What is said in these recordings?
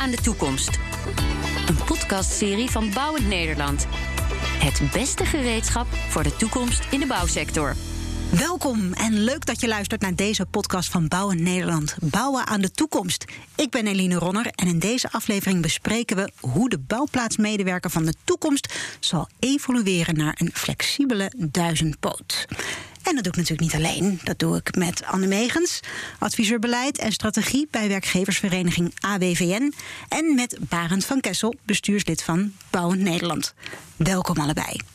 aan de toekomst. Een podcastserie van Bouwend Nederland. Het beste gereedschap voor de toekomst in de bouwsector. Welkom en leuk dat je luistert naar deze podcast van Bouwen Nederland. Bouwen aan de toekomst. Ik ben Eline Ronner en in deze aflevering bespreken we hoe de bouwplaatsmedewerker van de toekomst zal evolueren naar een flexibele duizendpoot. En dat doe ik natuurlijk niet alleen. Dat doe ik met Anne Megens, adviseur beleid en strategie bij werkgeversvereniging AWVN. En met Barend van Kessel, bestuurslid van Bouwend Nederland. Welkom allebei.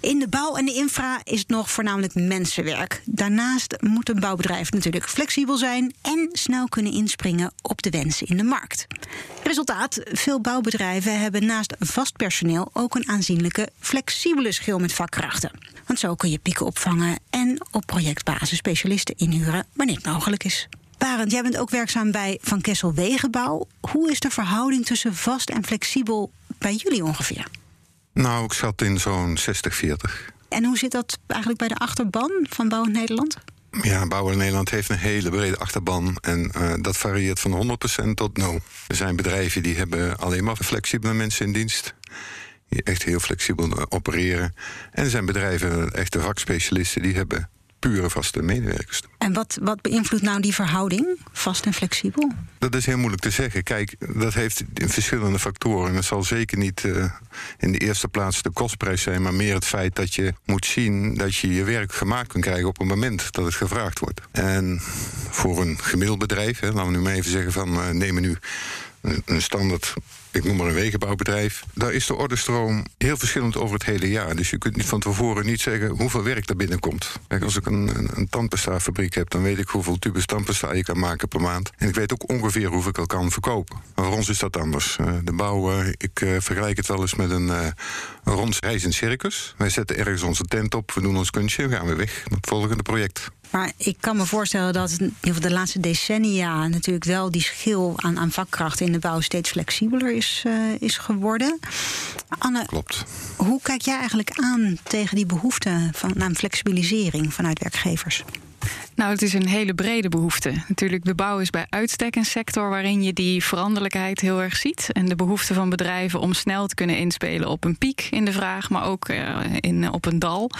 In de bouw en de infra is het nog voornamelijk mensenwerk. Daarnaast moet een bouwbedrijf natuurlijk flexibel zijn en snel kunnen inspringen op de wensen in de markt. Resultaat: veel bouwbedrijven hebben naast vast personeel ook een aanzienlijke flexibele schil met vakkrachten. Want zo kun je pieken opvangen en op projectbasis specialisten inhuren wanneer het mogelijk is. Barend, jij bent ook werkzaam bij Van Kessel Wegenbouw. Hoe is de verhouding tussen vast en flexibel bij jullie ongeveer? Nou, ik zat in zo'n 60-40. En hoe zit dat eigenlijk bij de achterban van Bouwend Nederland? Ja, Bouwen Nederland heeft een hele brede achterban. En uh, dat varieert van 100% tot 0. Er zijn bedrijven die hebben alleen maar flexibele mensen in dienst. Die echt heel flexibel opereren. En er zijn bedrijven, echte vakspecialisten, die hebben pure vaste medewerkers. En wat, wat beïnvloedt nou die verhouding, vast en flexibel? Dat is heel moeilijk te zeggen. Kijk, dat heeft verschillende factoren. Het zal zeker niet uh, in de eerste plaats de kostprijs zijn, maar meer het feit dat je moet zien dat je je werk gemaakt kunt krijgen op het moment dat het gevraagd wordt. En voor een gemiddeld bedrijf, hè, laten we nu maar even zeggen van uh, nemen nu een standaard ik noem maar een wegenbouwbedrijf. Daar is de ordestroom heel verschillend over het hele jaar. Dus je kunt niet van tevoren niet zeggen hoeveel werk er binnenkomt. Kijk, als ik een, een, een tandpasta-fabriek heb, dan weet ik hoeveel tubes tandpasta je kan maken per maand. En ik weet ook ongeveer hoeveel ik al kan verkopen. Maar voor ons is dat anders. Uh, de bouw, ik uh, vergelijk het wel eens met een, een rondreizend circus. Wij zetten ergens onze tent op, we doen ons kunstje gaan we weg naar het volgende project. Maar ik kan me voorstellen dat in ieder geval de laatste decennia natuurlijk wel die schil aan, aan vakkrachten in de bouw steeds flexibeler is, uh, is geworden. Anne, Klopt. hoe kijk jij eigenlijk aan tegen die behoefte van, een flexibilisering vanuit werkgevers? Nou, het is een hele brede behoefte. Natuurlijk, de bouw is bij uitstek een sector waarin je die veranderlijkheid heel erg ziet. En de behoefte van bedrijven om snel te kunnen inspelen op een piek in de vraag, maar ook uh, in, op een dal,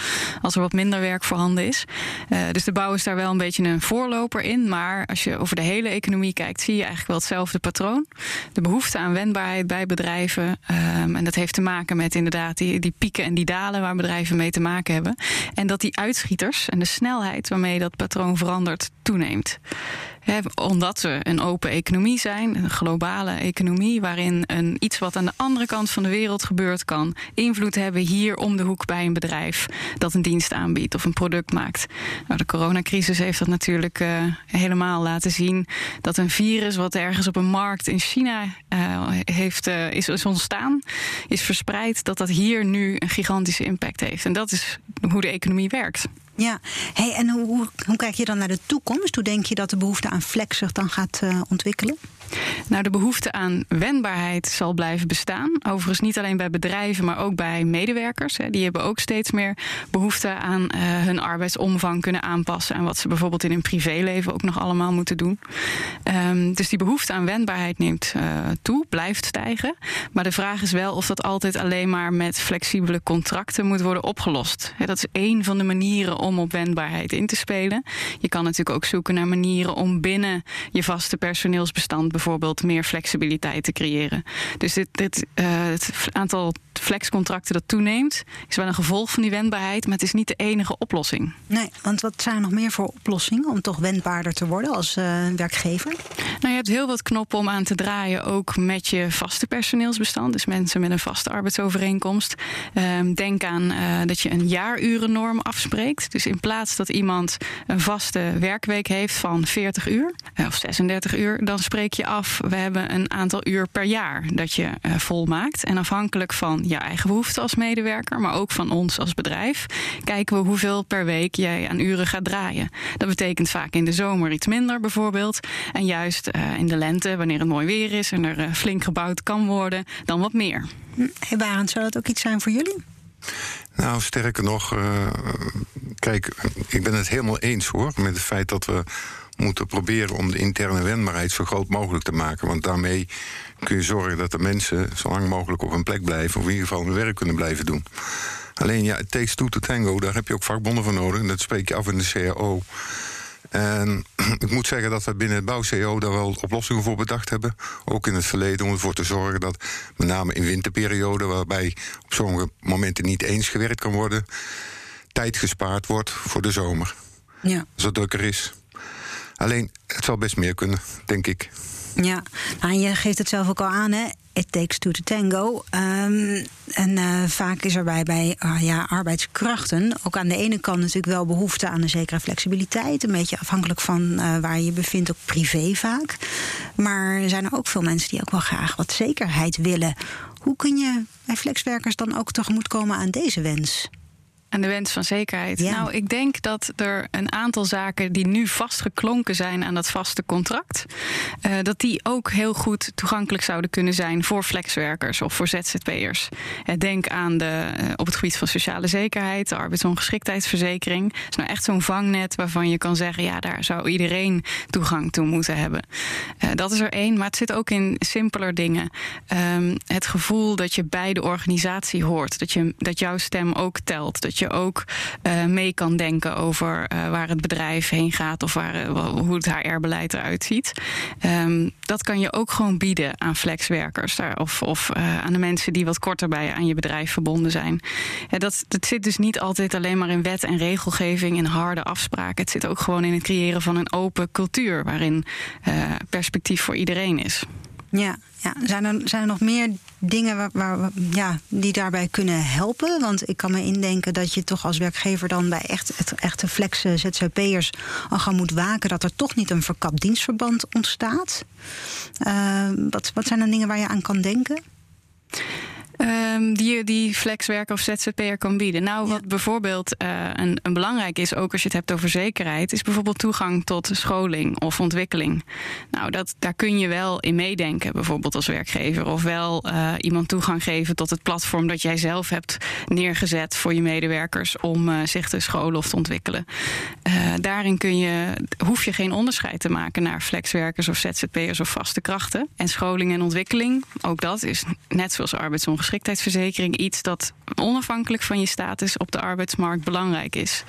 als er wat minder werk voorhanden is. Uh, dus de bouw is daar wel een beetje een voorloper in. Maar als je over de hele economie kijkt, zie je eigenlijk wel hetzelfde patroon. De behoefte aan wendbaarheid bij bedrijven. Um, en dat heeft te maken met inderdaad die, die pieken en die dalen waar bedrijven mee te maken hebben. En dat die uitschieters en de snelheid waarmee dat patroon verandert, toeneemt. Omdat we een open economie zijn, een globale economie, waarin een, iets wat aan de andere kant van de wereld gebeurt, kan invloed hebben hier om de hoek bij een bedrijf dat een dienst aanbiedt of een product maakt. Nou, de coronacrisis heeft dat natuurlijk uh, helemaal laten zien dat een virus wat ergens op een markt in China uh, heeft, uh, is, is ontstaan, is verspreid, dat dat hier nu een gigantische impact heeft. En dat is hoe de economie werkt. Ja, hey, en hoe, hoe kijk je dan naar de toekomst? Hoe denk je dat de behoefte aan flex zich dan gaat uh, ontwikkelen? Nou, de behoefte aan wendbaarheid zal blijven bestaan. Overigens niet alleen bij bedrijven, maar ook bij medewerkers. Die hebben ook steeds meer behoefte aan uh, hun arbeidsomvang kunnen aanpassen aan wat ze bijvoorbeeld in hun privéleven ook nog allemaal moeten doen. Um, dus die behoefte aan wendbaarheid neemt uh, toe, blijft stijgen. Maar de vraag is wel of dat altijd alleen maar met flexibele contracten moet worden opgelost. Dat is één van de manieren om op wendbaarheid in te spelen. Je kan natuurlijk ook zoeken naar manieren om binnen je vaste personeelsbestand bijvoorbeeld meer flexibiliteit te creëren. Dus dit, dit, uh, het aantal flexcontracten dat toeneemt, is wel een gevolg van die wendbaarheid, maar het is niet de enige oplossing. Nee, want wat zijn er nog meer voor oplossingen om toch wendbaarder te worden als uh, werkgever? Nou, je hebt heel wat knoppen om aan te draaien, ook met je vaste personeelsbestand, dus mensen met een vaste arbeidsovereenkomst. Um, denk aan uh, dat je een jaarurennorm afspreekt. Dus in plaats dat iemand een vaste werkweek heeft van 40 uur of 36 uur, dan spreek je af, we hebben een aantal uur per jaar dat je volmaakt. En afhankelijk van je eigen behoeften als medewerker, maar ook van ons als bedrijf, kijken we hoeveel per week jij aan uren gaat draaien. Dat betekent vaak in de zomer iets minder bijvoorbeeld. En juist uh, in de lente, wanneer het mooi weer is en er uh, flink gebouwd kan worden, dan wat meer. Hey Barend, zou dat ook iets zijn voor jullie? Nou, sterker nog, uh, kijk, ik ben het helemaal eens hoor met het feit dat we moeten proberen om de interne wendbaarheid zo groot mogelijk te maken. Want daarmee kun je zorgen dat de mensen zo lang mogelijk op hun plek blijven, of in ieder geval hun werk kunnen blijven doen. Alleen ja, het takes two to tango, daar heb je ook vakbonden voor nodig. En dat spreek je af in de CAO. En ik moet zeggen dat we binnen het bouw-CO daar wel oplossingen voor bedacht hebben. Ook in het verleden om ervoor te zorgen dat, met name in winterperioden, waarbij op sommige momenten niet eens gewerkt kan worden, tijd gespaard wordt voor de zomer. Ja. Als het drukker is. Alleen, het zal best meer kunnen, denk ik. Ja, nou, je geeft het zelf ook al aan, hè? It takes two to tango. Um, en uh, vaak is er bij, bij uh, ja, arbeidskrachten ook aan de ene kant natuurlijk wel behoefte aan een zekere flexibiliteit. Een beetje afhankelijk van uh, waar je je bevindt, ook privé vaak. Maar er zijn er ook veel mensen die ook wel graag wat zekerheid willen. Hoe kun je bij flexwerkers dan ook tegemoetkomen aan deze wens? En de wens van zekerheid. Nou, ik denk dat er een aantal zaken die nu vastgeklonken zijn aan dat vaste contract, uh, dat die ook heel goed toegankelijk zouden kunnen zijn voor flexwerkers of voor ZZP'ers. Uh, denk aan de, uh, op het gebied van sociale zekerheid, de arbeidsongeschiktheidsverzekering. Dat is nou echt zo'n vangnet waarvan je kan zeggen, ja, daar zou iedereen toegang toe moeten hebben. dat is er één, maar het zit ook in simpeler dingen. Um, het gevoel dat je bij de organisatie hoort, dat, je, dat jouw stem ook telt. Dat je ook uh, mee kan denken over uh, waar het bedrijf heen gaat of waar, uh, hoe het HR-beleid eruit ziet. Um, dat kan je ook gewoon bieden aan flexwerkers daar, of, of aan de mensen die wat korter bij aan je bedrijf verbonden zijn. dat, dat zit dus niet altijd alleen maar in wet en regelgeving en harde afspraken. Het zit ook gewoon in het creëren van een open cultuur waarin perspectief voor iedereen is. Ja, ja. Zijn, er, zijn er nog meer dingen waar, ja, die daarbij kunnen helpen? Want ik kan me indenken dat je toch als werkgever dan bij echt, echte flexe ZZP'ers al gaan moet waken dat er toch niet een verkapt dienstverband ontstaat. Uh, wat, wat zijn er dingen waar je aan kan denken? Um, die, die flexwerker of ZZP'er kan bieden. Nou, wat ja. bijvoorbeeld uh, een, een, belangrijk is, ook als je het hebt over zekerheid, is bijvoorbeeld toegang tot scholing of ontwikkeling. Nou, dat, daar kun je wel in meedenken, bijvoorbeeld als werkgever. Of wel uh, iemand toegang geven tot het platform dat jij zelf hebt neergezet voor je medewerkers om uh, zich te scholen of te ontwikkelen. daarin kun je, hoef je geen onderscheid te maken naar flexwerkers of ZZP'ers of vaste krachten. En scholing en ontwikkeling, ook dat is net zoals arbeidsongeschiktheid iets dat onafhankelijk van je status op de arbeidsmarkt belangrijk is.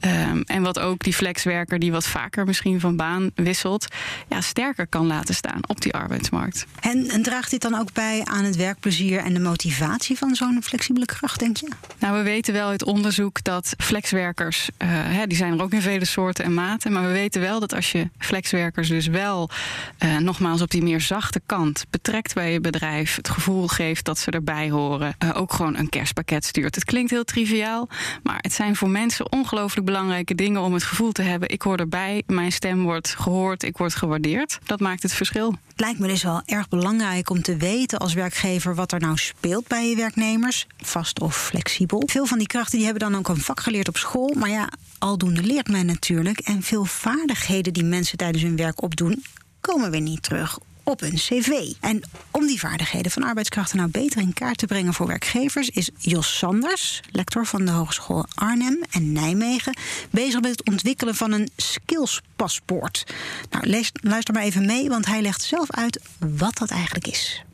Um, en wat ook die flexwerker die wat vaker misschien van baan wisselt, ja, sterker kan laten staan op die arbeidsmarkt. En, en draagt dit dan ook bij aan het werkplezier en de motivatie van zo'n flexibele kracht, denk je? Nou, we weten wel uit onderzoek dat flexwerkers, uh, hè, die zijn er ook in vele soorten en maten, maar we weten wel dat als je flexwerkers dus wel uh, nogmaals op die meer zachte kant betrekt bij je bedrijf, het gevoel geeft dat ze erbij horen, uh, ook gewoon een kerstpakket stuurt. Het klinkt heel triviaal, maar het zijn voor mensen ongelooflijk belangrijke dingen om het gevoel te hebben: ik hoor erbij, mijn stem wordt gehoord, ik word gewaardeerd. Dat maakt het verschil. Het lijkt me dus wel erg belangrijk om te weten als werkgever wat er nou speelt bij je werknemers, vast of flexibel. Veel van die krachten die hebben dan ook een vak geleerd op school, maar ja, aldoende leert men natuurlijk. En veel vaardigheden die mensen tijdens hun werk opdoen, komen weer niet terug op een cv. En om die vaardigheden van arbeidskrachten nou beter in kaart te brengen voor werkgevers, is Jos Sanders, lector van de Hogeschool Arnhem en Nijmegen, bezig met het ontwikkelen van een skillspaspoort. Nou, luister maar even mee, want hij legt zelf uit wat dat eigenlijk is.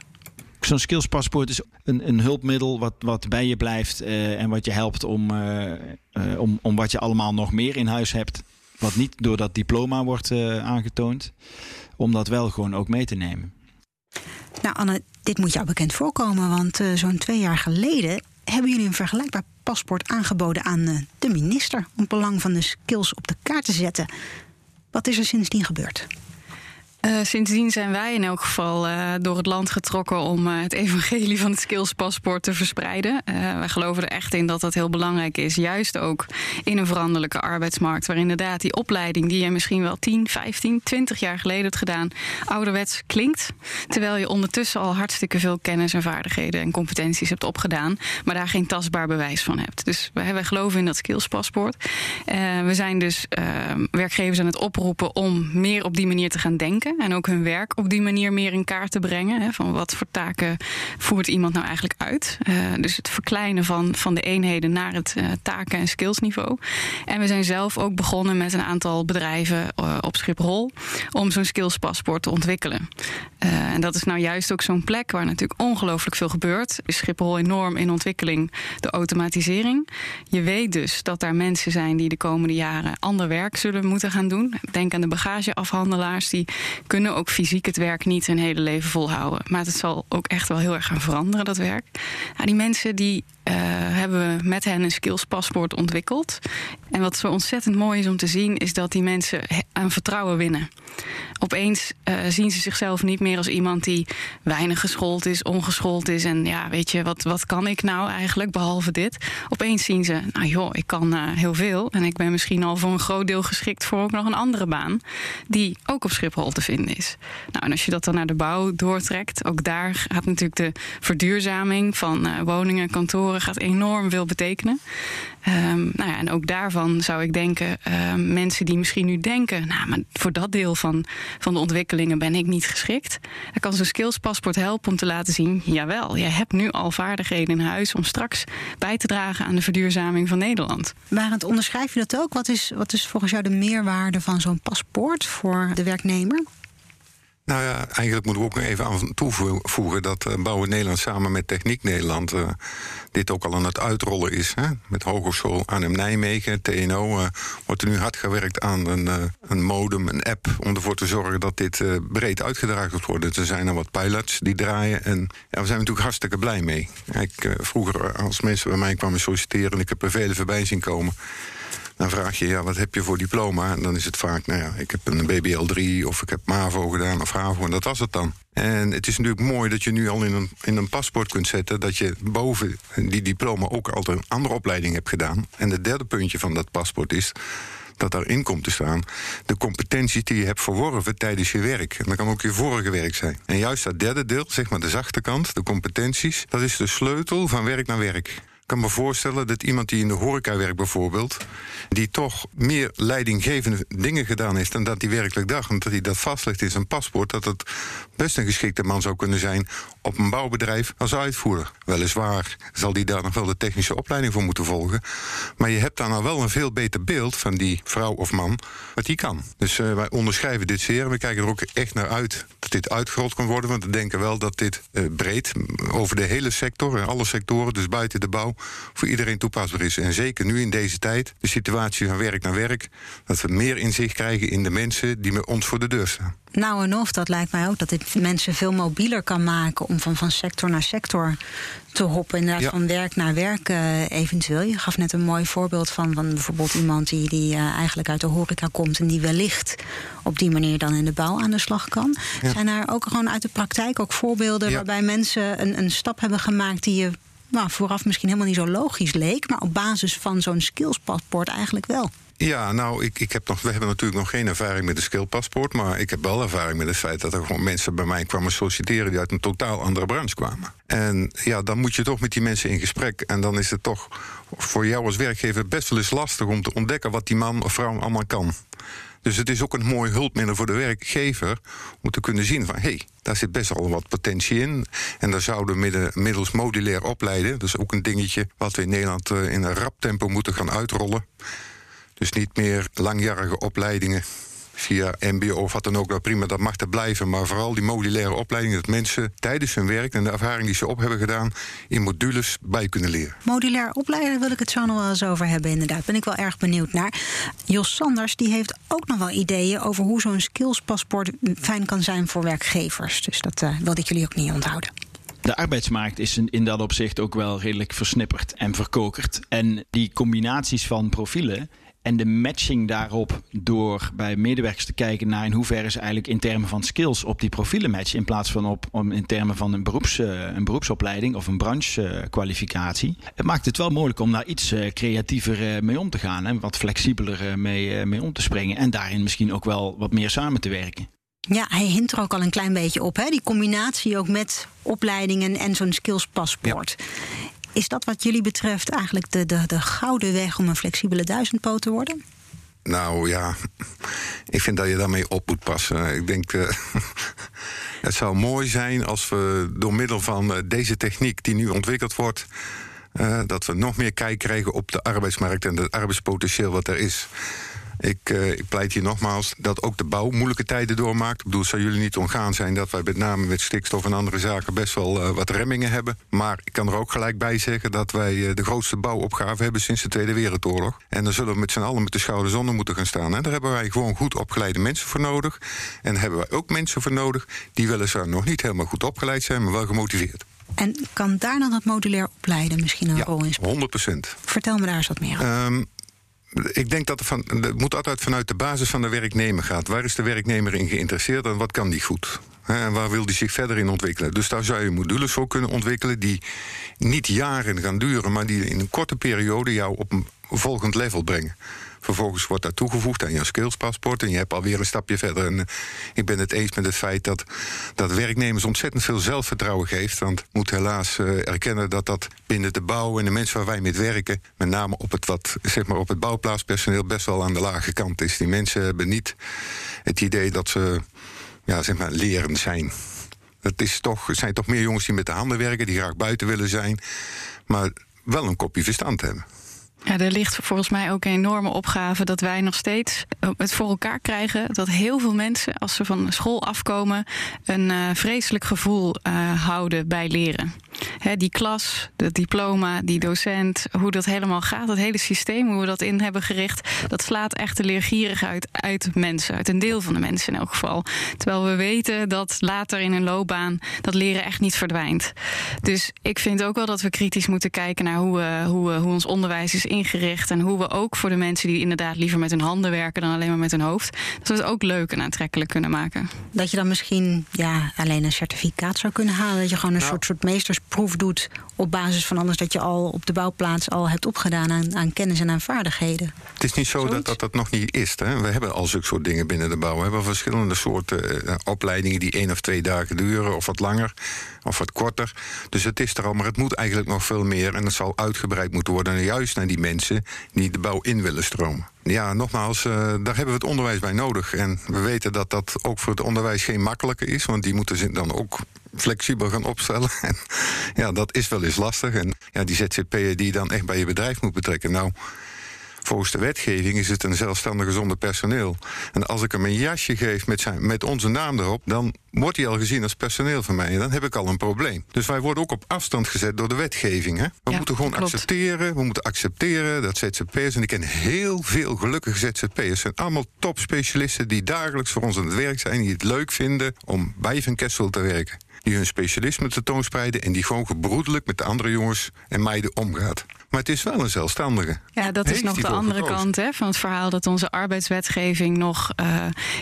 Zo'n skillspaspoort is een, een hulpmiddel wat, wat bij je blijft uh, en wat je helpt om, uh, uh, om, om wat je allemaal nog meer in huis hebt. Wat niet door dat diploma wordt aangetoond om dat wel gewoon ook mee te nemen. Nou, Anne, dit moet jou bekend voorkomen, want uh, zo'n twee jaar geleden hebben jullie een vergelijkbaar paspoort aangeboden aan uh, de minister om belang van de skills op de kaart te zetten. Wat is er sindsdien gebeurd? Uh, sindsdien zijn wij in elk geval uh, door het land getrokken om uh, het evangelie van het skillspaspoort te verspreiden. wij geloven er echt in dat dat heel belangrijk is. Juist ook in een veranderlijke arbeidsmarkt. Waar inderdaad die opleiding die je misschien wel 10, 15, 20 jaar geleden hebt gedaan, ouderwets klinkt. Terwijl je ondertussen al hartstikke veel kennis en vaardigheden en competenties hebt opgedaan. Maar daar geen tastbaar bewijs van hebt. Dus wij, wij geloven in dat skillspaspoort. we zijn dus werkgevers aan het oproepen om meer op die manier te gaan denken. En ook hun werk op die manier meer in kaart te brengen. Hè, van wat voor taken voert iemand nou eigenlijk uit. Uh, dus het verkleinen van, van de eenheden naar het uh, taken- en skillsniveau. En we zijn zelf ook begonnen met een aantal bedrijven uh, op Schiphol om zo'n skillspaspoort te ontwikkelen. en dat is nou juist ook zo'n plek waar natuurlijk ongelooflijk veel gebeurt. Is Schiphol enorm in ontwikkeling, de automatisering. Je weet dus dat daar mensen zijn die de komende jaren ander werk zullen moeten gaan doen. Denk aan de bagageafhandelaars, die kunnen ook fysiek het werk niet hun hele leven volhouden. Maar het zal ook echt wel heel erg gaan veranderen, dat werk. Nou, die mensen die uh, hebben we met hen een skillspaspoort ontwikkeld. En wat zo ontzettend mooi is om te zien, is dat die mensen aan vertrouwen winnen. Opeens uh, zien ze zichzelf niet meer als iemand die weinig geschoold is, ongeschoold is. En ja, weet je, wat, wat kan ik nou eigenlijk behalve dit? Opeens zien ze, nou joh, ik kan uh, heel veel. En ik ben misschien al voor een groot deel geschikt voor ook nog een andere baan. Die ook op Schiphol te vinden is. Nou, en als je dat dan naar de bouw doortrekt, ook daar gaat natuurlijk de verduurzaming van woningen, kantoren gaat enorm veel betekenen. Um, nou ja, en ook daarvan zou ik denken, uh, mensen die misschien nu denken, nou, maar voor dat deel van, van de ontwikkelingen ben ik niet geschikt. Dan kan zo'n skillspaspoort helpen om te laten zien, jawel, jij hebt nu al vaardigheden in huis om straks bij te dragen aan de verduurzaming van Nederland. Barend, onderschrijf je dat ook? Wat is, wat is volgens jou de meerwaarde van zo'n paspoort voor de werknemer? Nou ja, eigenlijk moeten we ook nog even aan toevoegen dat uh, Bouwen Nederland samen met Techniek Nederland uh, dit ook al aan het uitrollen is. Hè? Met Hogeschool Arnhem Nijmegen, TNO, uh, wordt er nu hard gewerkt aan een, een modem, een app, om ervoor te zorgen dat dit breed uitgedragen wordt. Dus er zijn er wat pilots die draaien en ja, we zijn natuurlijk hartstikke blij mee. Vroeger als mensen bij mij kwamen solliciteren en ik heb er vele voorbij zien komen dan vraag je, ja, wat heb je voor diploma? En dan is het vaak, nou ja, ik heb een BBL 3 of ik heb MAVO gedaan of HAVO en dat was het dan. En het is natuurlijk mooi dat je nu al in een, in een paspoort kunt zetten dat je boven die diploma ook altijd een andere opleiding hebt gedaan. En het derde puntje van dat paspoort is dat daarin komt te staan. De competenties die je hebt verworven tijdens je werk. En dat kan ook je vorige werk zijn. En juist dat derde deel, zeg maar de zachte kant, de competenties, dat is de sleutel van werk naar werk. Kan me voorstellen dat iemand die in de horeca werkt bijvoorbeeld... die toch meer leidinggevende dingen gedaan heeft dan dat hij werkelijk dacht... en dat hij dat vastlegt in zijn paspoort... dat het best een geschikte man zou kunnen zijn op een bouwbedrijf als uitvoerder. Weliswaar zal die daar nog wel de technische opleiding voor moeten volgen... maar je hebt dan al wel een veel beter beeld van die vrouw of man wat die kan. Dus uh, wij onderschrijven dit zeer en we kijken er ook echt naar uit... dat dit uitgerold kan worden, want we denken wel dat dit uh, breed... over de hele sector en alle sectoren, dus buiten de bouw voor iedereen toepasbaar is. En zeker nu in deze tijd, de situatie van werk naar werk, dat we meer inzicht krijgen in de mensen die met ons voor de deur staan. Nou en of, dat lijkt mij ook dat dit mensen veel mobieler kan maken om van, van sector naar sector te hoppen. Inderdaad, ja. van werk naar werk uh, eventueel. Je gaf net een mooi voorbeeld van, van bijvoorbeeld iemand die, die uh, eigenlijk uit de horeca komt en die wellicht op die manier dan in de bouw aan de slag kan. Ja. Zijn er ook gewoon uit de praktijk ook voorbeelden ja. waarbij mensen een, een stap hebben gemaakt die je nou, vooraf misschien helemaal niet zo logisch leek, maar op basis van zo'n skillspaspoort eigenlijk wel. Ja, nou, ik, ik heb nog, we hebben natuurlijk nog geen ervaring met een skillpaspoort. Maar ik heb wel ervaring met het feit dat er gewoon mensen bij mij kwamen solliciteren die uit een totaal andere branche kwamen. En ja, dan moet je toch met die mensen in gesprek. En dan is het toch voor jou als werkgever best wel eens lastig om te ontdekken wat die man of vrouw allemaal kan. Dus het is ook een mooi hulpmiddel voor de werkgever om te kunnen zien van hé, hey, daar zit best wel wat potentie in. En daar zouden we middels modulair opleiden. Is ook een dingetje wat we in Nederland in een rap tempo moeten gaan uitrollen. Dus niet meer langjarige opleidingen via MBO of wat dan ook. Nou prima, dat mag er blijven. Maar vooral die modulaire opleiding, dat mensen tijdens hun werk en de ervaring die ze op hebben gedaan, in modules bij kunnen leren. Modulair opleiden wil ik het zo nog wel eens over hebben, inderdaad. Ben ik wel erg benieuwd naar. Jos Sanders die heeft ook nog wel ideeën over hoe zo'n skillspaspoort fijn kan zijn voor werkgevers. Dus dat uh, wilde ik jullie ook niet onthouden. De arbeidsmarkt is in dat opzicht ook wel redelijk versnipperd en verkokerd. En die combinaties van profielen en de matching daarop door bij medewerkers te kijken naar in hoeverre ze eigenlijk in termen van skills op die profielen matchen. In plaats van op, om in termen van een, beroeps, een beroepsopleiding of een branchekwalificatie. Het maakt het wel mogelijk om daar iets creatiever mee om te gaan. En wat flexibeler mee, mee om te springen. En daarin misschien ook wel wat meer samen te werken. Ja, hij hint er ook al een klein beetje op. Hè? Die combinatie ook met opleidingen en zo'n skillspaspoort. Ja. Is dat wat jullie betreft eigenlijk de, de, de gouden weg om een flexibele duizendpoot te worden? Nou ja, ik vind dat je daarmee op moet passen. Ik denk, uh, het zou mooi zijn als we door middel van uh, deze techniek die nu ontwikkeld wordt, uh, dat we nog meer kijk krijgen op de arbeidsmarkt en het arbeidspotentieel wat er is. Ik, uh, ik, pleit hier nogmaals dat ook de bouw moeilijke tijden doormaakt. Ik bedoel, zou jullie niet ontgaan zijn dat wij met name met stikstof en andere zaken best wel uh, wat remmingen hebben. Maar ik kan er ook gelijk bij zeggen dat wij uh, de grootste bouwopgave hebben sinds de Tweede Wereldoorlog. En dan zullen we met z'n allen met de schouders onder moeten gaan staan. En daar hebben wij gewoon goed opgeleide mensen voor nodig. En daar hebben wij ook mensen voor nodig die weliswaar nog niet helemaal goed opgeleid zijn, maar wel gemotiveerd. En kan daar dan het modulair opleiden misschien een ja, rol in spelen? 100% Vertel me daar eens wat meer over. Um, ik denk dat het, van, het moet altijd vanuit de basis van de werknemer gaat. Waar is de werknemer in geïnteresseerd en wat kan die goed? En waar wil die zich verder in ontwikkelen? Dus daar zou je modules voor kunnen ontwikkelen die niet jaren gaan duren, maar die in een korte periode jou op een volgend level brengen. Vervolgens wordt dat toegevoegd aan je skillspaspoort en je hebt alweer een stapje verder. En ik ben het eens met het feit dat, dat werknemers ontzettend veel zelfvertrouwen geeft. Want moet helaas uh, erkennen dat dat binnen de bouw en de mensen waar wij mee werken, met name op het, wat, zeg maar op het bouwplaatspersoneel, best wel aan de lage kant is. Die mensen hebben niet het idee dat ze ja, zeg maar, lerend zijn. Het is toch, zijn toch meer jongens die met de handen werken, die graag buiten willen zijn, maar wel een kopje verstand hebben. Ja, er ligt volgens mij ook een enorme opgave dat wij nog steeds het voor elkaar krijgen dat heel veel mensen, als ze van school afkomen, een uh, vreselijk gevoel uh, houden bij leren. He, die klas, het diploma, die docent, hoe dat helemaal gaat, dat hele systeem, hoe we dat in hebben gericht, dat slaat echt de leergierig uit, uit mensen, uit een deel van de mensen in elk geval. Terwijl we weten dat later in een loopbaan dat leren echt niet verdwijnt. Dus ik vind ook wel dat we kritisch moeten kijken naar hoe, hoe, hoe ons onderwijs is ingericht. En hoe we ook voor de mensen die inderdaad liever met hun handen werken dan alleen maar met hun hoofd, dat we het ook leuk en aantrekkelijk kunnen maken. Dat je dan misschien ja, alleen een certificaat zou kunnen halen. Dat je gewoon een nou. soort, soort meestersproef doet op basis van alles dat je al op de bouwplaats al hebt opgedaan aan, aan kennis en aan vaardigheden. Het is niet zo dat, dat dat nog niet is. Hè? We hebben al zulke soort dingen binnen de bouw. We hebben verschillende soorten uh, opleidingen die één of twee dagen duren, of wat langer, of wat korter. Dus het is er al, maar het moet eigenlijk nog veel meer. En het zal uitgebreid moeten worden, juist naar die mensen die de bouw in willen stromen. Ja, nogmaals, uh, daar hebben we het onderwijs bij nodig. En we weten dat dat ook voor het onderwijs geen makkelijke is, want die moeten zich dan ook flexibel gaan opstellen. En ja, dat is wel eens lastig. En ja, die ZZP'er die je dan echt bij je bedrijf moet betrekken. Nou, volgens de wetgeving is het een zelfstandige zonder personeel. En als ik hem een jasje geef met, zijn, met onze naam erop, dan wordt hij al gezien als personeel van mij. En dan heb ik al een probleem. Dus wij worden ook op afstand gezet door de wetgeving. Hè? We Ja, moeten gewoon klopt. accepteren. We moeten accepteren dat ZZP'ers, en ik ken heel veel gelukkige ZZP'ers, zijn allemaal topspecialisten die dagelijks voor ons aan het werk zijn, die het leuk vinden om bij Van Kessel te werken. Die hun specialisme tentoonspreiden en die gewoon gebroedelijk met de andere jongens en meiden omgaat. Maar het is wel een zelfstandige. Ja, dat is nog de andere gekozen. kant hè, van het verhaal dat onze arbeidswetgeving nog eh,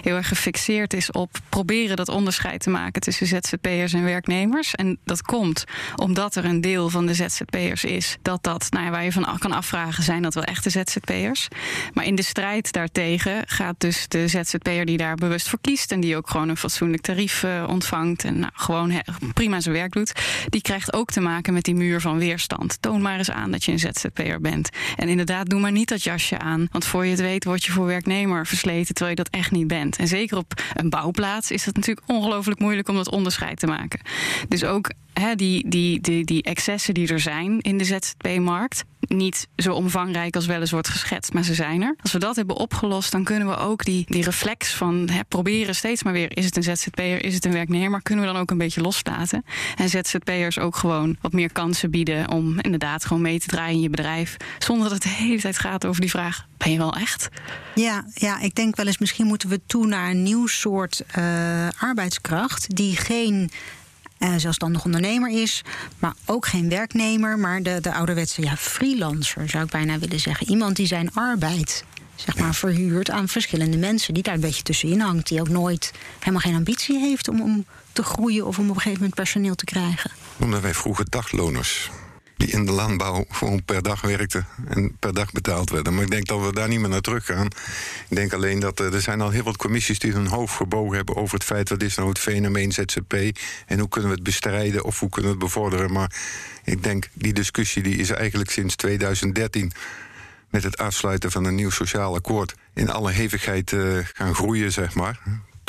heel erg gefixeerd is op proberen dat onderscheid te maken tussen ZZP'ers en werknemers. En dat komt omdat er een deel van de ZZP'ers is dat dat, nou ja, waar je van kan afvragen, zijn dat wel echte ZZP'ers. Maar in de strijd daartegen gaat dus de ZZP'er die daar bewust voor kiest en die ook gewoon een fatsoenlijk tarief eh, ontvangt en nou, gewoon he- prima zijn werk doet, die krijgt ook te maken met die muur van weerstand. Toon maar eens aan dat je een ZZP'er bent. En inderdaad, doe maar niet dat jasje aan. Want voor je het weet word je voor werknemer versleten terwijl je dat echt niet bent. En zeker op een bouwplaats is het natuurlijk ongelooflijk moeilijk om dat onderscheid te maken. Dus ook die, die, die, die excessen die er zijn in de ZZP-markt. Niet zo omvangrijk als wel eens wordt geschetst, maar ze zijn er. Als we dat hebben opgelost, dan kunnen we ook die, die reflex van hè, proberen steeds maar weer: is het een ZZP'er, is het een werknemer? Kunnen we dan ook een beetje loslaten? En ZZP'ers ook gewoon wat meer kansen bieden om inderdaad gewoon mee te draaien in je bedrijf. Zonder dat het de hele tijd gaat over die vraag: ben je wel echt? Ja, ja, ik denk wel eens misschien moeten we toe naar een nieuw soort eh, arbeidskracht die geen eh, zelfstandig ondernemer is, maar ook geen werknemer, maar de, de ouderwetse ja, freelancer zou ik bijna willen zeggen. Iemand die zijn arbeid zeg maar, verhuurt aan verschillende mensen, die daar een beetje tussenin hangt, die ook nooit helemaal geen ambitie heeft om, om te groeien of om op een gegeven moment personeel te krijgen. Omdat wij vroeger dagloners die in de landbouw gewoon per dag werkten en per dag betaald werden. Maar ik denk dat we daar niet meer naar terug gaan. Ik denk alleen dat eh, er zijn al heel wat commissies die hun hoofd gebogen hebben over het feit wat is nou het fenomeen ZZP en hoe kunnen we het bestrijden of hoe kunnen we het bevorderen. Maar ik denk die discussie die is eigenlijk sinds 2013 met het afsluiten van een nieuw sociaal akkoord in alle hevigheid uh, gaan groeien, zeg maar.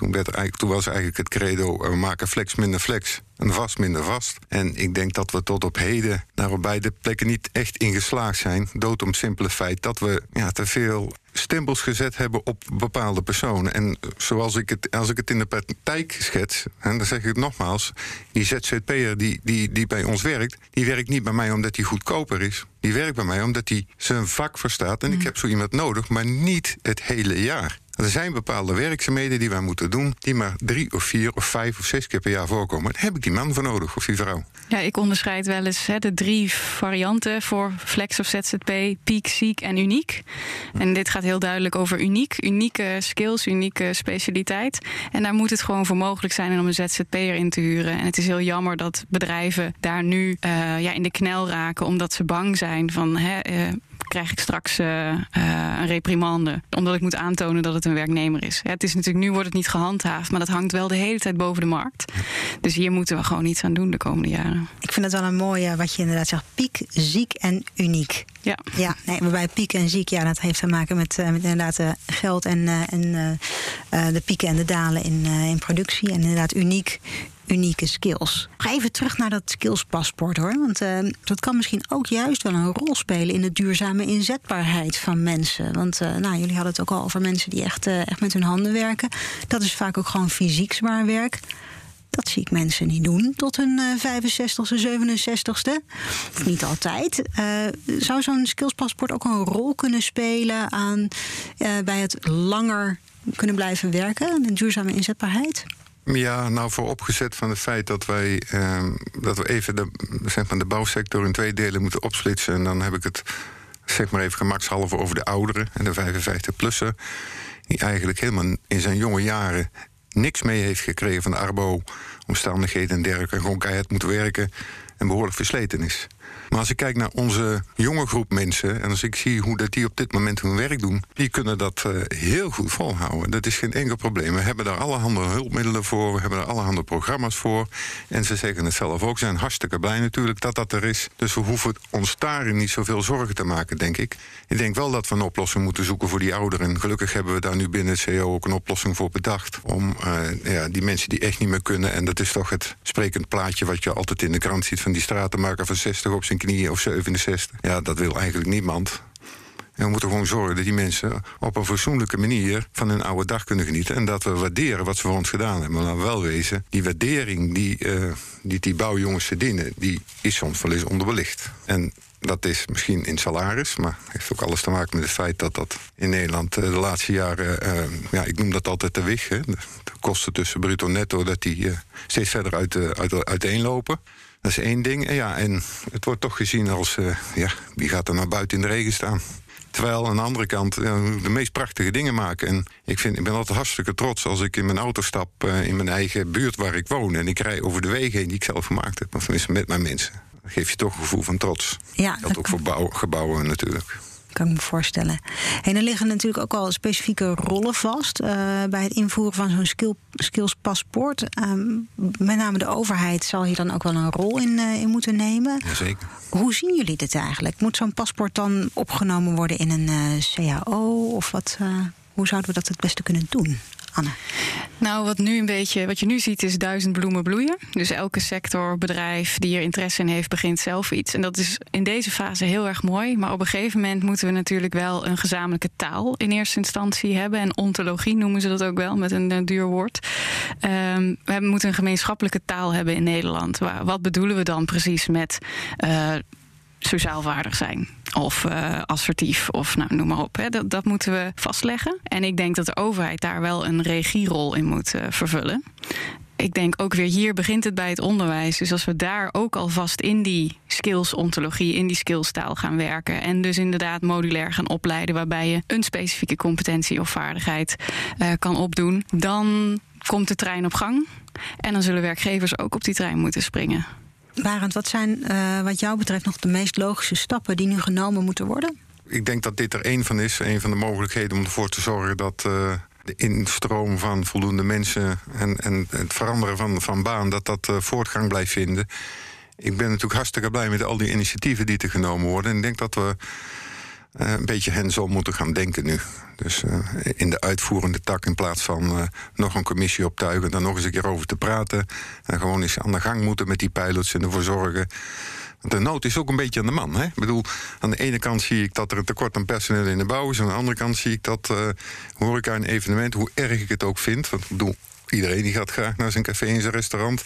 Toen, werd eigenlijk, toen was eigenlijk het credo: we maken flex minder flex en vast minder vast. En ik denk dat we tot op heden daar op beide plekken niet echt in geslaagd zijn. Dood om simpele feit dat we ja, te veel stempels gezet hebben op bepaalde personen. En zoals ik het, als ik het in de praktijk schets, en dan zeg ik het nogmaals, die ZZP'er die, die, die bij ons werkt, die werkt niet bij mij omdat hij goedkoper is. Die werkt bij mij omdat hij zijn vak verstaat. En ik mm. heb zo iemand nodig, maar niet het hele jaar. Er zijn bepaalde werkzaamheden die wij moeten doen, die maar drie of vier of vijf of zes keer per jaar voorkomen. Daar heb ik die man voor nodig of die vrouw. Ja, ik onderscheid wel eens hè, de drie varianten voor flex of ZZP: piek, ziek en uniek. En dit gaat heel duidelijk over uniek. Unieke skills, unieke specialiteit. En daar moet het gewoon voor mogelijk zijn om een ZZP'er in te huren. En het is heel jammer dat bedrijven daar nu uh, ja, in de knel raken, omdat ze bang zijn van. Hè, uh, krijg ik straks uh, een reprimande. Omdat ik moet aantonen dat het een werknemer is. Het is natuurlijk, nu wordt het niet gehandhaafd, maar dat hangt wel de hele tijd boven de markt. Dus hier moeten we gewoon iets aan doen de komende jaren. Ik vind het wel een mooie wat je inderdaad zegt: piek, ziek en uniek. Ja. ja nee, waarbij piek en ziek, ja, dat heeft te maken met, uh, met inderdaad geld en, en de pieken en de dalen in, in productie. En inderdaad uniek unieke skills. Ga even terug naar dat skillspaspoort hoor. Want uh, dat kan misschien ook juist wel een rol spelen in de duurzame inzetbaarheid van mensen. Want uh, nou, jullie hadden het ook al over mensen die echt, uh, echt met hun handen werken. Dat is vaak ook gewoon fysiek zwaar werk. Dat zie ik mensen niet doen tot hun 65ste, 67ste. Of niet altijd. zou zo'n skillspaspoort ook een rol kunnen spelen aan bij het langer kunnen blijven werken, de duurzame inzetbaarheid? Ja, nou vooropgezet van het feit dat wij ehm, dat we even de, zeg maar de bouwsector in twee delen moeten opsplitsen. En dan heb ik het zeg maar even gemakshalve over de ouderen en de 55-plusser. Die eigenlijk helemaal in zijn jonge jaren niks mee heeft gekregen van de arbo, omstandigheden en dergelijke. En gewoon keihard moet werken en behoorlijk versleten is. Maar als ik kijk naar onze jonge groep mensen... en als ik zie hoe dat die op dit moment hun werk doen... die kunnen dat uh, heel goed volhouden. Dat is geen enkel probleem. We hebben daar allerhande hulpmiddelen voor. We hebben er allerhande programma's voor. En ze zeggen het zelf ook. Ze zijn hartstikke blij natuurlijk dat dat er is. Dus we hoeven ons daarin niet zoveel zorgen te maken, denk ik. Ik denk wel dat we een oplossing moeten zoeken voor die ouderen. Gelukkig hebben we daar nu binnen het CEO ook een oplossing voor bedacht. Om uh, ja, die mensen die echt niet meer kunnen... en dat is toch het sprekend plaatje wat je altijd in de krant ziet... van die stratenmaker van 60 op zijn knieën of 67. Ja, dat wil eigenlijk niemand. En we moeten gewoon zorgen dat die mensen op een fatsoenlijke manier van hun oude dag kunnen genieten. En dat we waarderen wat ze voor ons gedaan hebben. Maar wel wezen, die waardering die, uh, die bouwjongens verdienen, die is soms wel eens onderbelicht. En dat is misschien in salaris, maar heeft ook alles te maken met het feit dat dat in Nederland eh, de laatste jaren, uh, ja, ik noem dat altijd de wig, de, kosten tussen bruto en netto, dat die steeds verder uit, uiteenlopen. Dat is één ding. En ja, en het wordt toch gezien als, uh, ja, wie gaat er nou buiten in de regen staan? Terwijl aan de andere kant de meest prachtige dingen maken. En ik, vind, ik ben altijd hartstikke trots als ik in mijn auto stap uh, in mijn eigen buurt waar ik woon. En ik rij over de wegen heen die ik zelf gemaakt heb. Of tenminste met mijn mensen. Dat geeft je toch een gevoel van trots. Ja, dat, dat ook voor bouw, gebouwen natuurlijk kan ik me voorstellen. En er liggen natuurlijk ook al specifieke rollen vast uh, bij het invoeren van zo'n skill, skillspaspoort. Uh, met name de overheid zal hier dan ook wel een rol in, uh, in moeten nemen. Jazeker. Hoe zien jullie dit eigenlijk? Moet zo'n paspoort dan opgenomen worden in een eh, CAO? Of wat, hoe zouden we dat het beste kunnen doen? Anne? Nou, wat, nu een beetje, wat je nu ziet is duizend bloemen bloeien. Dus elke sector, bedrijf die er interesse in heeft, begint zelf iets. En dat is in deze fase heel erg mooi. Maar op een gegeven moment moeten we natuurlijk wel een gezamenlijke taal in eerste instantie hebben. En ontologie noemen ze dat ook wel, met een, duur woord. Um, we moeten een gemeenschappelijke taal hebben in Nederland. Wat bedoelen we dan precies met uh, sociaal waardig zijn? Of uh, assertief, of nou, noem maar op. Hè. Dat, dat, moeten we vastleggen. En ik denk dat de overheid daar wel een regierol in moet uh, vervullen. Ik denk ook weer hier begint het bij het onderwijs. Dus als we daar ook alvast in die skills-ontologie, in die skillstaal gaan werken. En dus inderdaad modulair gaan opleiden, waarbij je een specifieke competentie of vaardigheid uh, kan opdoen, dan komt de trein op gang. En dan zullen werkgevers ook op die trein moeten springen. Barend, wat zijn uh, wat jou betreft nog de meest logische stappen die nu genomen moeten worden? Ik denk dat dit er één van is, een van de mogelijkheden om ervoor te zorgen dat uh, de instroom van voldoende mensen en, en het veranderen van, van baan, dat dat uh, voortgang blijft vinden. Ik ben natuurlijk hartstikke blij met al die initiatieven die er genomen worden. En ik denk dat we een beetje hands-on moeten gaan denken nu. Dus in de uitvoerende tak in plaats van nog een commissie optuigen, dan nog eens een keer over te praten. En gewoon eens aan de gang moeten met die pilots en ervoor zorgen de nood is ook een beetje aan de man. Hè? Ik bedoel, aan de ene kant zie ik dat er een tekort aan personeel in de bouw is. Aan de andere kant zie ik dat horeca een evenement, hoe erg ik het ook vind. Want ik bedoel, iedereen die gaat graag naar zijn café en zijn restaurant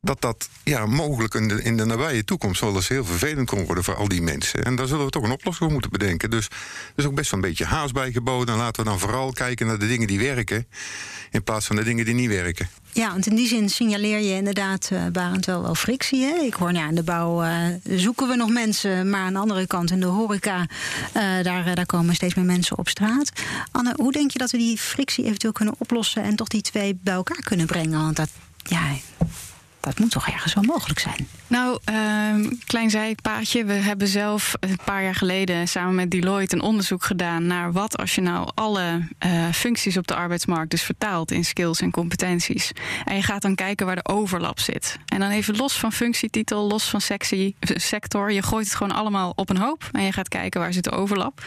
dat dat ja, mogelijk in de, in de nabije toekomst wel eens heel vervelend kon worden voor al die mensen. En daar zullen we toch een oplossing voor moeten bedenken. Dus er is ook best wel een beetje haast bij geboden. En laten we dan vooral kijken naar de dingen die werken, in plaats van de dingen die niet werken. Ja, want in die zin signaleer je inderdaad, uh, Barend, wel wel frictie. Hè? Ik hoor, ja, in de bouw uh, zoeken we nog mensen, maar aan de andere kant in de horeca, uh, daar, daar komen steeds meer mensen op straat. Anne, hoe denk je dat we die frictie eventueel kunnen oplossen en toch die twee bij elkaar kunnen brengen? Want dat, ja, dat moet toch ergens wel mogelijk zijn? Nou, uh, klein zijpaadje. We hebben zelf een paar jaar geleden samen met Deloitte een onderzoek gedaan naar wat als je nou alle uh, functies op de arbeidsmarkt dus vertaalt in skills en competenties. En je gaat dan kijken waar de overlap zit. En dan even los van functietitel, los van sectie, sector. Je gooit het gewoon allemaal op een hoop. En je gaat kijken waar zit de overlap.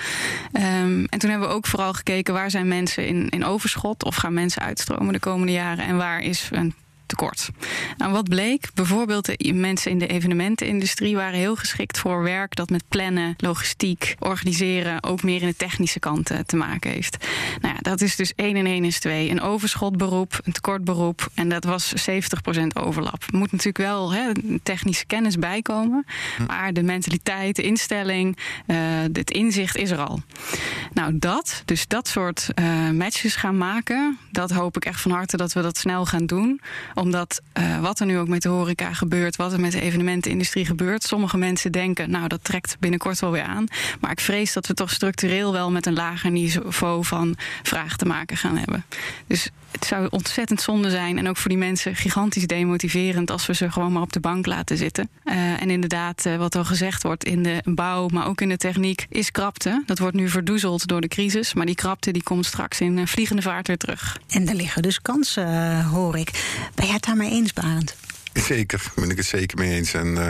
Um, en toen hebben we ook vooral gekeken waar zijn mensen in, in overschot of gaan mensen uitstromen de komende jaren en waar is een tekort. Nou, wat bleek? Bijvoorbeeld de mensen in de evenementenindustrie waren heel geschikt voor werk dat met plannen, logistiek, organiseren, ook meer in de technische kant te maken heeft. Nou ja, dat is dus 1 en 1 is 2. Een overschotberoep, een tekortberoep en dat was 70% overlap. Er moet natuurlijk wel hè, technische kennis bijkomen, hm. maar de mentaliteit, de instelling, uh, het inzicht is er al. Nou, dat, dus dat soort uh, matches gaan maken, dat hoop ik echt van harte dat we dat snel gaan doen omdat uh, wat er nu ook met de horeca gebeurt, wat er met de evenementenindustrie gebeurt, sommige mensen denken, nou dat trekt binnenkort wel weer aan. Maar ik vrees dat we toch structureel wel met een lager niveau van vraag te maken gaan hebben. Dus het zou ontzettend zonde zijn en ook voor die mensen gigantisch demotiverend als we ze gewoon maar op de bank laten zitten. Uh, en inderdaad, uh, wat al gezegd wordt in de bouw, maar ook in de techniek, is krapte. Dat wordt nu verdoezeld door de crisis, maar die krapte die komt straks in vliegende vaart weer terug. En er liggen dus kansen, hoor ik. Ben jij het daarmee eens, Barend? Zeker, ben ik het zeker mee eens. En uh,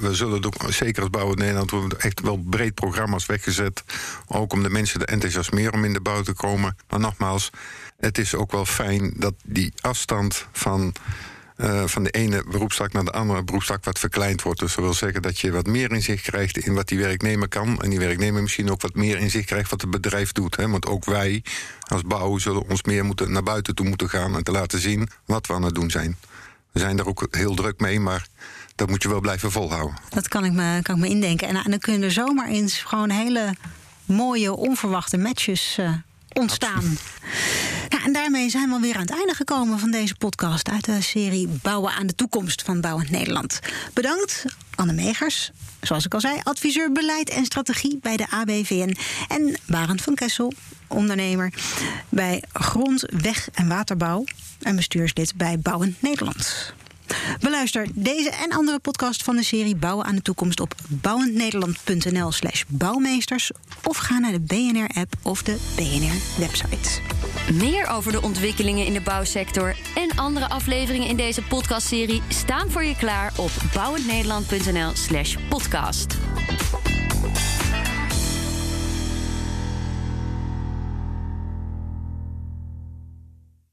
we, zullen het ook, zeker als Bouw in Nederland, we hebben echt wel breed programma's weggezet. Ook om de mensen te enthousiasmeren om in de bouw te komen. Maar nogmaals, het is ook wel fijn dat die afstand van. Uh, van de ene beroepstak naar de andere beroepstak wat verkleind wordt. Dus dat wil zeggen dat je wat meer inzicht krijgt in wat die werknemer kan. En die werknemer misschien ook wat meer inzicht krijgt wat het bedrijf doet. Hè? Want ook wij als bouw zullen ons meer moeten naar buiten toe moeten gaan en te laten zien wat we aan het doen zijn. We zijn daar ook heel druk mee, maar dat moet je wel blijven volhouden. Dat kan ik me, kan ik me indenken. En, en dan kunnen er zomaar eens gewoon hele mooie, onverwachte matches uh, ontstaan. En daarmee zijn we alweer aan het einde gekomen van deze podcast uit de serie Bouwen aan de toekomst van Bouwend Nederland. Bedankt, Anne Megers, zoals ik al zei, adviseur beleid en strategie bij de ABVN. En Barend van Kessel, ondernemer bij Grond, Weg en Waterbouw en bestuurslid bij Bouwend Nederland. Beluister deze en andere podcasts van de serie Bouwen aan de Toekomst op bouwendnederland.nl slash bouwmeesters of ga naar de BNR-app of de BNR-website. Meer over de ontwikkelingen in de bouwsector en andere afleveringen in deze podcastserie staan voor je klaar op bouwendnederland.nl slash podcast.